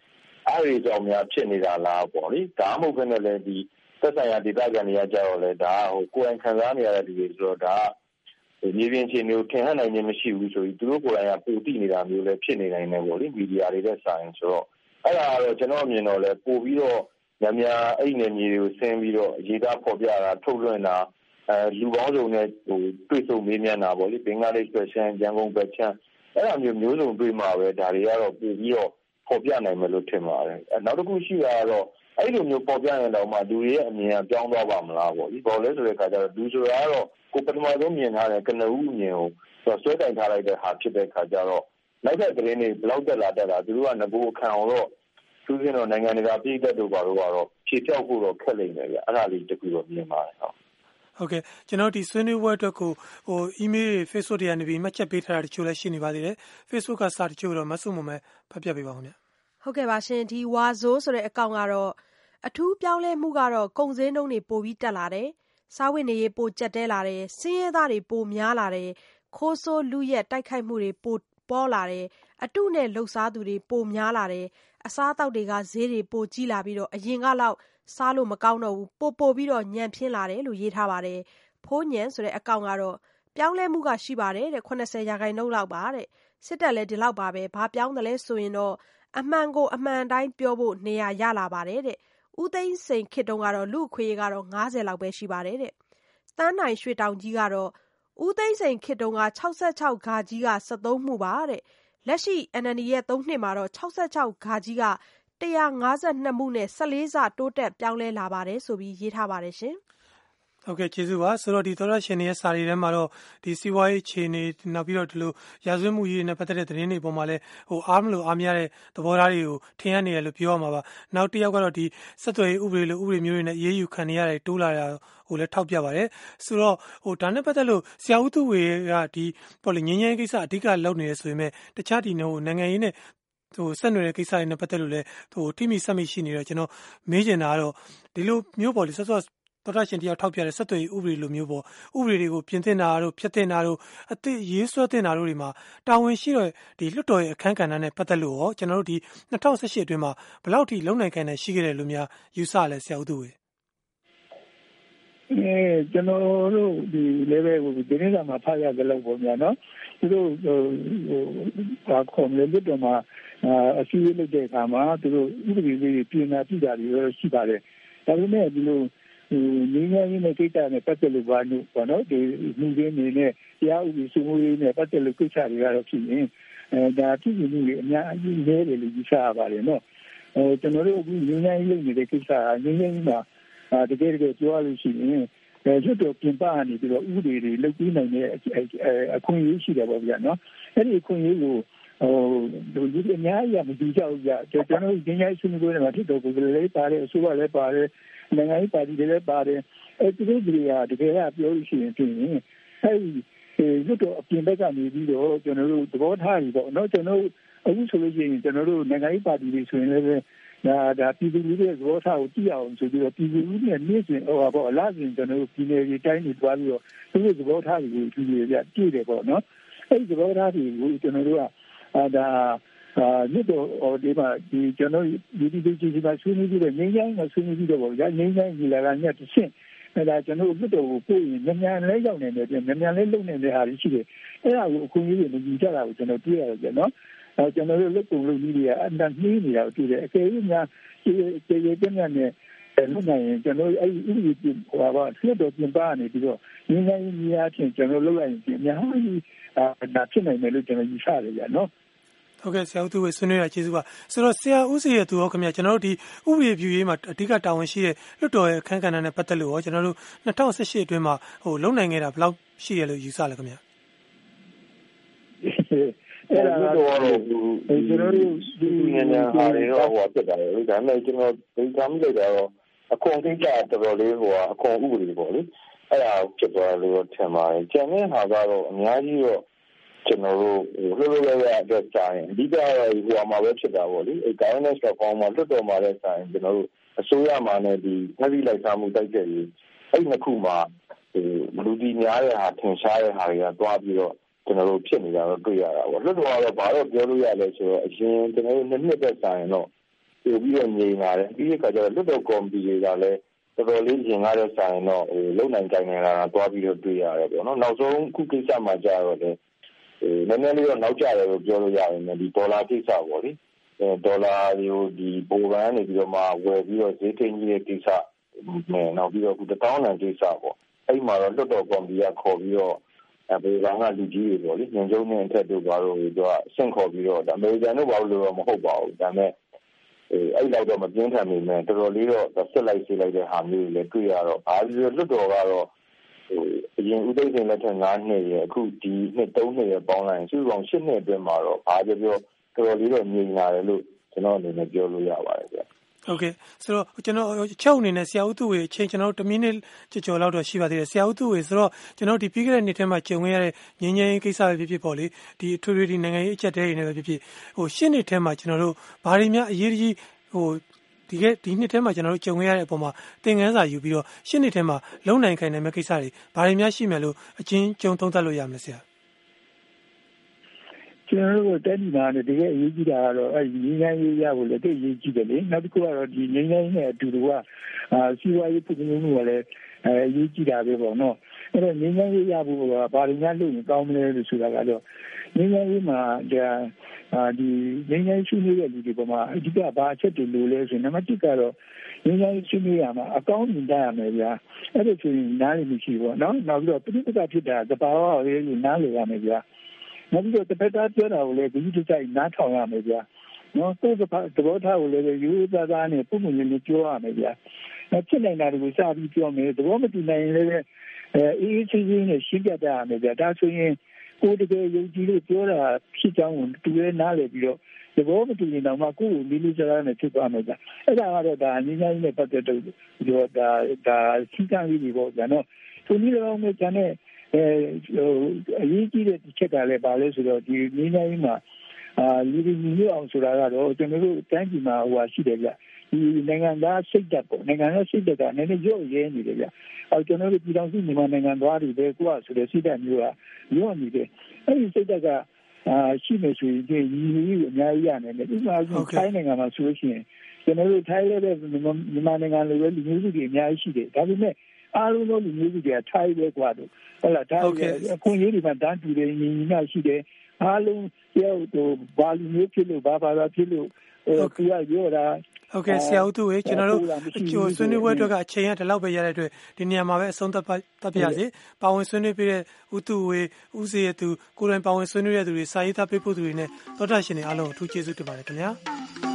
အဲ့ဒီကြောင့်များ ဖြစ်နေတာလားပေါ့လေဒါမှမဟုတ်ဘဲနဲ့လည်းဒီသက်ဆိုင်ရာ ဒေသခံတွေကကြတော့လေဒါဟိုကိုယ်တိုင်ခံစားနေရတဲ့လူတွေဆိုတော့ ဒါ မြေပြင်ခြေမျိုးထင်ဟနိုင်ခြင်းမရှိဘူးဆိုပြီးသူတို့ကိုယ်တိုင်ကပူတိနေတာမျိုးလည်းဖြစ်နေနိုင်တယ်ပေါ့လေမီဒီယာတွေနဲ့ဆိုင်ဆိုတော့အဲ့ဒါကတော့ကျွန်တော်အမြင်တော့လဲပို့ပြီးတော့ညများအဲ့ဒီနယ်မြေတွေကိုဆင်းပြီးတော့ရေးသားဖော်ပြတာထုတ်လွှင့်တာအဲလူပေါင်းစုံနဲ့ဟိုတွေ့ဆုံမေးမြန်းတာပေါ့လေဘင်္ဂလားဒေ့ရှ်ပဲရှမ်းရန်ကုန်ပဲချမ်းအဲ့လိုမျိုးမျိုးစုံတွေ့မှာပဲဒါတွေကတော့ပို့ပြီးတော့ဖော်ပြနိုင်မယ်လို့ထင်ပါတယ်အဲနောက်တစ်ခုရှိတာကတော့ အဲ့လိုမျိုးပေါ်ပြရင်တော့မှလူတွေရဲ့အမြင်ကပြောင်းသွားပါမလားပေါ့ဒီပေါ်လဲဆိုတဲ့အခါကျတော့လူဆိုတာကတော့ကိုပထမဆုံးမြင်ထားတဲ့ကနဦးအမြင်ကိုဆွဲတိုင်ထားလိုက်တဲ့ဟာဖြစ်တဲ့အခါကျတော့နောက်တဲ့သတင်းတွေဘလောက်တက်လာတက်လာသူတို့ကငကိုခံအောင်တော့သူစင်းတော့နိုင်ငံတကာပြည်သက်တို့ဘာလို့ကတော့ဖြေပြောက်ဖို့တော့ခက်လိမ့်မယ်ဗျအဲ့ဒါလေးတကူတော့မြင်ပါတယ်ဟုတ်ဟုတ်ကဲ့ကျွန်တော်ဒီဆွေးနွေးပွဲအတွက်ကိုဟို email တွေ Facebook တွေကနေပြီးမှတ်ချက်ပေးထားတာတချို့လည်းရှိနေပါသေးတယ် Facebook ကစာတချို့တော့မဆုမမဲဖတ်ပြပေးပါဦးခင်ဗျ ဟုတ်ကဲ့ပါရှင် ဒီဝါဇိုးဆိုတဲ့အကောင့်ကတော့ အထူးပြောင်းလဲမှုကတော့ ကုန်စည်နှုန်းတွေ ပိုပြီးတက်လာတယ် စားဝတ်နေရေး ပိုကြက်တဲလာတယ် ဆင်းရဲသားတွေ ပိုများလာတယ် ခိုးဆိုးလူရက် တိုက်ခိုက်မှုတွေ ပိုပေါ်လာတယ် အတုနဲ့လှုပ်ရှားသူတွေ ပိုများလာတယ် အစားအသောက်တွေက ဈေးတွေ ပိုကြီးလာပြီးတော့အရင်ကလောက် စားလို့မကောင်းတော့ဘူး ပိုပိုပြီးတော့ညံပြင်းလာတယ်လို့ ရေးထားပါတယ် ဖိုးညံဆိုတဲ့ အကောင့်ကတော့ ပြောင်းလဲမှုက ရှိပါတယ်တဲ့80ရာခိုင်နှုန်းလောက်ပါတဲ့ စစ်တပ်လည်း ဒီလောက်ပါပဲ ဘာပြောင်းတယ်လဲဆိုရင်တော့ အမှန်ကို အမှန်တိုင်းပြောဖို့ နေရာရလာပါတယ်တဲ့ ဦးသိန်းစိန်ခေတ်တုန်းကတော့ လူ့အခွင့်အရေးကတော့50လောက်ပဲ ရှိပါတယ်တဲ့။သန်းနိုင်ရွှေတောင်ကြီးကတော့ ဦးသိန်းစိန်ခေတ်တုန်းက66ဂါကြီးက73မှုပါတဲ့ လက်ရှိ NLD ရဲ့ ၃ နှစ်မှာတော့ ၆၆ က ၁၅၂ မှုနဲ့ ၁၄ ဆ တိုးတက်ပြောင်းလဲလာတယ်လို့ရေးထားပါတယ်။ ဟုတ်ကဲ့ကျေးဇူးပါဆိုတော့ဒီသောရရှင်ရဲ့စာရီထဲမှာတော့ဒီစီးပွားရေးခြေနေနောက်ပြီးတော့ဒီလိုရာဇဝတ်မှုကြီးနဲ့ပတ်သက်တဲ့သတင်းတွေပေါ်မှာလဲဟိုအားမလို့အားမရတဲ့သဘောထားတွေကိုထင်ရနေရလို့ပြောရမှာပါနောက်တစ်ယောက်ကတော့ဒီစက်သွယ်ရေးဥပဒေလိုဥပဒေမျိုးတွေနဲ့အေးအေးယူခံနေရတယ်တိုးလာတာဟိုလဲထောက်ပြပါတယ်ဆိုတော့ဟိုဒါနဲ့ပတ်သက်လို့ဆရာဦးသူဝေကဒီပေါ့လေငင်းငင်းကိစ္စအဓိကလုပ်နေရဆိုပေမဲ့တခြားဒီဟိုနိုင်ငံရေးနဲ့ဟိုဆက်နွယ်တဲ့ကိစ္စတွေနဲ့ပတ်သက်လို့လဲဟိုထိမိဆက်မိရှိနေတော့ကျွန်တော်မေးချင်တာကတော့ဒီလိုမျိုးပေါ့လေဆော့ဆော့ တော်တရှင်တယောက်ထောက်ပြတဲ့ဆက်သွယ်ရေးဥပဒေလိုမျိုးပေါ့ဥပဒေတွေကိုပြင်သင့်တာတို့ဖျက်သင့်တာတို့အသစ်ရေးဆွဲသင့်တာတို့တွေမှာတာဝန်ရှိတော့ဒီလွတ်တော်ရဲ့အခန်းကဏ္ဍနဲ့ပတ်သက်လို့ရောကျွန်တော်တို့ဒီ2018အတွင်းမှာဘယ်လောက်ထိလုံနိုင်ခံနေရှိခဲ့တယ်လို့များယူဆလဲဆရာဦးသူဝေအဲကျွန်တော်တို့ဒီ level ကိုဒီနေ့ကမှဖတ်ရကြလို့ပေါ့များနော်သူတို့ဟိုဟာခေါ်လေလွတ်တော်မှာအစည်းအဝေးလုပ်တဲ့အခါမှာသူတို့ဥပဒေလေးပြင်လာပြတာတွေရှိပါတယ်ဒါပေမဲ့ဒီလို ဟိုငင်းငင်းနဲ့ကိစ္စနဲ့ပတ်သက်လို့ဘာလို့ပေါ့နော်ဒီမှုရင်းနေနဲ့တရားဥပဒေစိုးမိုးရေးနဲ့ပတ်သက်လို့ကိစ္စတွေကတော့ဖြစ်ရင်အဲဒါပြည်သူတွေအများကြီးလဲတယ်လို့ယူဆရပါတယ်နော်ဟိုကျွန်တော်တို့အခုငင်းငင်းလုပ်နေတဲ့ကိစ္စကငင်းငင်းမှာတကယ်တကယ်ပြောရလို့ရှိရင်အဲရွတ်တော်ပြင်ပကနေပြီးတော့ဥပဒေတွေလုပ်ပြီးနိုင်တဲ့အခွင့်အရေးရှိတယ်ပေါ့ဗျာနော်အဲ့ဒီအခွင့်အရေးကိုဟိုလူတွေအများကြီးမကြည့်ကြဘူးကြာကျွန်တော်တို့ငင်းငင်းဆွေးနွေးနေမှာဖြစ်တော့ကိုယ်လည်းပါတယ်အစိုးရလည်းပါတယ် နိုင်ငံရေးပါတီတွေလည်းပါတယ်အဲသူတို့တွေကတကယ်ကပြောလို့ရှိရင်ပြင်အဲဒီရွတ်တော့အပြင်ဘက်ကနေပြီးတော့ကျွန်တော်တို့သဘောထားပြီးပေါ့နော်ကျွန်တော်တို့အခုဆိုလို့ရှိရင်ကျွန်တော်တို့နိုင်ငံရေးပါတီတွေဆိုရင်လည်းဒါဒါပြည်သူလူထုရဲ့သဘောထားကိုကြည့်အောင်ဆိုပြီးတော့ပြည်သူလူထုနဲ့နေ့စဉ်ဟိုပါပေါ့အလားစဉ်ကျွန်တော်တို့ပြည်နယ်ကြီးတိုင်းတွေတွားပြီးတော့သူတို့သဘောထားတွေကိုကြည့်ရပြကြည့်တယ်ပေါ့နော်အဲဒီသဘောထားတွေကိုကျွန်တော်တို့ကအာဒါ အာမြစ်တော်ဒီမှာဒီကျွန်တော်ဒီဒီဒီဒီမှာဆွေးနွေးပြီးတော့ငင်းငိုင်းမှာဆွေးနွေးပြီးတော့ပေါ့ကြာငင်းငိုင်းကြီးလာကညက်တစ်ဆင့်အဲဒါကျွန်တော်မြစ်တော်ကိုပို့ရင်မြန်မြန်လဲရောက်နေတယ်မြန်မြန်လဲလုံနေတဲ့ဟာရှိတယ်အဲဒါကိုအခုကြီးတွေမကြည့်ကြတာကိုကျွန်တော်တွေ့ရတယ်ကျနော်အဲကျွန်တော်တို့လုတ်ပုံလုတ်ကြီးတွေကအတန်နှီးနေတာကိုတွေ့တယ်အကယ်၍များခြေခြေပြင်းပြင်းနဲ့လုံနိုင်ရင်ကျွန်တော်အဲ့ဒီဥပဒေပြင်ဟိုပါဆက်တော်ပြင်ပကနေပြီးတော့ငင်းငိုင်းကြီးအချင်းကျွန်တော်လုပ်လိုက်ရင်အများကြီးအာဒါဖြစ်နိုင်တယ်လို့ကျွန်တော်ယူဆရတယ်ကြာနော် ဟုတ်ကဲ့ဆရာဦးသူဝေဆွေးနွေးရကျေးဇူးပါဆိုတော့ဆရာဦးစီရဲ့သူရောခင်ဗျာကျွန်တော်တို့ဒီဥပဒေပြုရေးမှာအဓိကတာဝန်ရှိတဲ့လွတ်တော်ရဲ့အခန်းကဏ္ဍနဲ့ပတ်သက်လို့ရောကျွန်တော်တို့2018အတွင်းမှာဟိုလုံနိုင်ခဲ့တာဘယ်လောက်ရှိရလို့ယူဆလဲခင်ဗျာအဲ့ဒါကတော့ကျွန်တော်တို့ဒီနေနေဟာတွေတော့ဟိုဖြစ်တာလေဒါပေမဲ့ကျွန်တော်ဒီကမ်းလိုက်တာတော့အခွန်ကိစ္စတော်တော်လေးဟိုအခွန်ဥပဒေပေါ့လေအဲ့ဒါဖြစ်သွားလို့ထင်ပါတယ်ကျန်တဲ့ဟာကတော့အများကြီးတော့ ကျွန်တော်တို့ဟိုလှုပ်လှုပ်ရရအတွက်ကြာရင်အဓိကတော့ဟိုမှာပဲဖြစ်တာပေါ့လေအဲ governance reform မှာလွတ်တော်မှာလည်းကြာရင်ကျွန်တော်တို့အစိုးရမှာလည်းဒီဖက်ပြီးလိုက်စားမှုတိုက်တဲ့ကြီးအဲ့နှစ်ခုမှာဟိုလူဒီများတဲ့ဟာထင်ရှားတဲ့ဟာတွေကတွားပြီးတော့ကျွန်တော်တို့ဖြစ်နေတာတော့တွေ့ရတာပေါ့လွတ်တော်ကတော့ဘာတော့ပြောလို့ရလဲဆိုတော့အရင်ကျွန်တော်တို့နှစ်နှစ်သက်ဆိုင်တော့ပို့ပြီးတော့ငြိမ်လာတယ်ပြီးတဲ့အခါကျတော့လွတ်တော်ကော်မတီတွေကလည်းတော်တော်လေးရင်ကားတဲ့ဆိုင်တော့ဟိုလုံနိုင်ကြိုင်နေတာတွားပြီးတော့တွေ့ရတယ်ပေါ့နော်နောက်ဆုံးခုကိစ္စမှာကြာတော့လေ နည်းနည်းလေးတော့ နောက်ကျတယ်လို့ ပြောလို့ရတယ်။ဒီဒေါ်လာကိစ္စပေါ့လေ။ဒေါ်လာတွေကိုဒီဗဟိုဘဏ်ကနေပြီးတော့မှ ဝယ်ပြီးတော့ ဈေးထိန်းညှိတဲ့ကိစ္စနဲ့ နောက်ပြီးတော့အခုတသောင်းတန်ကိစ္စပေါ့။အဲဒီမှာတော့ လွှတ်တော်ကော်မတီက ခေါ်ပြီးတော့ ဗဟိုဘဏ်က လူကြီးတွေပေါ့လေ။ညွှန်ချုပ်နဲ့ အထက်တို့ ဘာတို့သူက ဆင့်ခေါ်ပြီးတော့ အမေရိကန်တို့ ဘာလို့တော့ မဟုတ်ပါဘူး။ဒါပေမဲ့အဲဒီလောက်တော့ မပြင်းထန်ပေမဲ့တော်တော်လေးတော့ စစ်လိုက် ဆေးလိုက်တဲ့ဟာမျိုးတွေလည်း တွေ့ရတော့ ဘာလို့လွှတ်တော်ကတော့ဟို အရင်ဥသိမ်းလက်ထက်9နှစ်ရဲ့အခုဒီနှစ်3နှစ်ရဲ့ပေါင်းလိုက်စုပေါင်း10နှစ်အတွင်းမှာတော့အားပြောပြောတော်တော်လေးတော့ငြိမ်လာတယ်လို့ကျွန်တော်အနေနဲ့ပြောလို့ရပါတယ်ဗျဟုတ်ကဲ့ဆိုတော့ကျွန်တော်ချုပ်အနေနဲ့ဆရာဦးသူဝေအချိန်ကျွန်တော်တို့1မိနစ်ကြော်ကြော်လောက်တော့ရှိပါသေးတယ်ဆရာဦးသူဝေဆိုတော့ကျွန်တော်ဒီပြီးခဲ့တဲ့နှစ်ထဲမှာကြုံခဲ့ရတဲ့ငင်းငင်းကိစ္စပဲဖြစ်ဖြစ်ပေါ့လေဒီအထွေထွေဒီနိုင်ငံရေးအချက်တဲတွေနဲ့ပဲဖြစ်ဖြစ်ဟိုရှင်းနှစ်ထဲမှာကျွန်တော်တို့ဘာတွေများအရေးကြီးဟို ဒီကဒီနှစ်ထဲမှာကျွန်တော်တို့ကြုံခဲ့ရတဲ့အပေါ်မှာသင်ခန်းစာယူပြီးတော့ရှင်းနှစ်ထဲမှာလုံနိုင်ခိုင်နိုင်မဲ့ကိစ္စတွေဘာတွေများရှိမယ်လို့အချင်းကြုံသုံးသပ်လို့ရမလဲဆရာကျွန်တော်တို့တက်ဒီနာနဲ့တကယ်အရေးကြီးတာကတော့အဲဒီငင်းငင်းရေးရဖို့လည်းတကယ်အရေးကြီးတယ်လေနောက်တစ်ခုကတော့ဒီငင်းငင်းနဲ့အတူတူကအာစီဝါရေးပြည်မှုကလည်းအဲအရေးကြီးတာပဲပေါ့နော် အဲ့တော့ငင်းငင်းရေးရဖို့ကဘာတွေများလုပ်ရင်ကောင်းမလဲလို့ဆိုတာကတော့ငင်းငင်းရေးမှာဒါအာဒီငင်းငင်းရှိနေတဲ့လူတွေပေါ်မှာအဓိကဘာအချက်တွေလိုလဲဆိုရင်နံပါတ်1ကတော့ငင်းငင်းရှိနေရမှာအကောင်းမြင်တတ်ရမယ်ဗျာအဲ့ဒါဆိုရင်နားလည်မရှိဘူးပေါ့နော်နောက်ပြီးတော့ပြိပ္ပကဖြစ်တာသဘာဝရေးနားလည်ရမယ်ဗျာနောက်ပြီးတော့တစ်ဖက်သားပြောတာကိုလည်းဒီလိုကြိုက်နားထောင်ရမယ်ဗျာနော်ကိုယ်ကသဘောထားကိုလည်းရိုးသားသားနဲ့ပုံမှန်လေးပြောရမယ်ဗျာ။ဖြစ်နိုင်တာတွေကိုစပြီးပြောမယ်သဘောမတူနိုင်ရင်လည်း အဲအေးအေးချင်းချင်းနဲ့ရှင်းပြတတ်ရမယ်ဗျာ။ဒါဆိုရင်ကိုယ်တကယ်ယုံကြည်လို့ပြောတာဖြစ်ကြောင်းကိုတူရဲနားလည်ပြီးတော့သဘောမတူရင်တော့မှကိုယ်ကိုလေးလေးစားစားနဲ့ဖြစ်သွားမယ်ဗျာ။အဲ့ဒါကတော့ဒါငင်းငင်းနဲ့ပတ်သက်တော့ဒီတော့ဒါဒါရှင်းကမ်းလေးတွေပေါ့ဗျာနော်။သူနည်းလုံးနဲ့ကျန်တဲ့အဲဟိုအရေးကြီးတဲ့ချက်ကလည်းပါလဲဆိုတော့ဒီငင်းငင်းမှာအာလူတွေညီညွတ်အောင်ဆိုတာကတော့ကျွန်တော်တို့တိုင်းပြည်မှာဟိုဟာရှိတယ်ဗျ ဒီနိုင်ငံသားစိတ်ဓာတ်ပေါ့နိုင်ငံသားစိတ်ဓာတ်ကနည်းနည်းရော့ရဲနေတယ်ဗျအဲကျွန်တော်တို့ပြည်တော်စုမြန်မာနိုင်ငံသားတွေပဲကိုကဆိုတဲ့စိတ်ဓာတ်မျိုးကရော့နေတယ်အဲဒီစိတ်ဓာတ်ကအာရှိနေဆိုရင်ဒီညီညီကိုအများကြီးရနိုင်တယ်ဥပမာဆိုထိုင်းနိုင်ငံမှာဆိုလို့ရှိရင်ကျွန်တော်တို့ထိုင်းလည်းပဲမြန်မာနိုင်ငံလိုပဲလူမျိုးစုတွေအများကြီးရှိတယ်ဒါပေမဲ့အားလုံးသောလူမျိုးစုတွေကထိုင်းပဲกว่าတော့ဟုတ်လားဒါအခွင့်အရေးတွေမှာတန်းတူတယ်ညီညီမျှရှိတယ်အားလုံးပြောဟိုဘာလူမျိုးဖြစ်လို့ဘာဘာသာဖြစ်လို့ဟိုသူကပြောတာ ဟုတ်ကဲ့ဆရာဦးသူရေကျွန်တော်တို့ဟိုဆွေးနွေးပွဲအတွက်ကအချိန်ကဒီလောက်ပဲရတဲ့အတွက်ဒီနေရာမှာပဲအဆုံးသတ်တတ်ပြစီပါဝင်ဆွေးနွေးပြတဲ့ဦးသူဝေဦးစေရသူကိုယ်တိုင်ပါဝင်ဆွေးနွေးတဲ့သူတွေစာရေးသားပေးဖို့သူတွေနဲ့သောတာရှင်တွေအားလုံးအထူးကျေးဇူးတင်ပါတယ်ခင်ဗျာ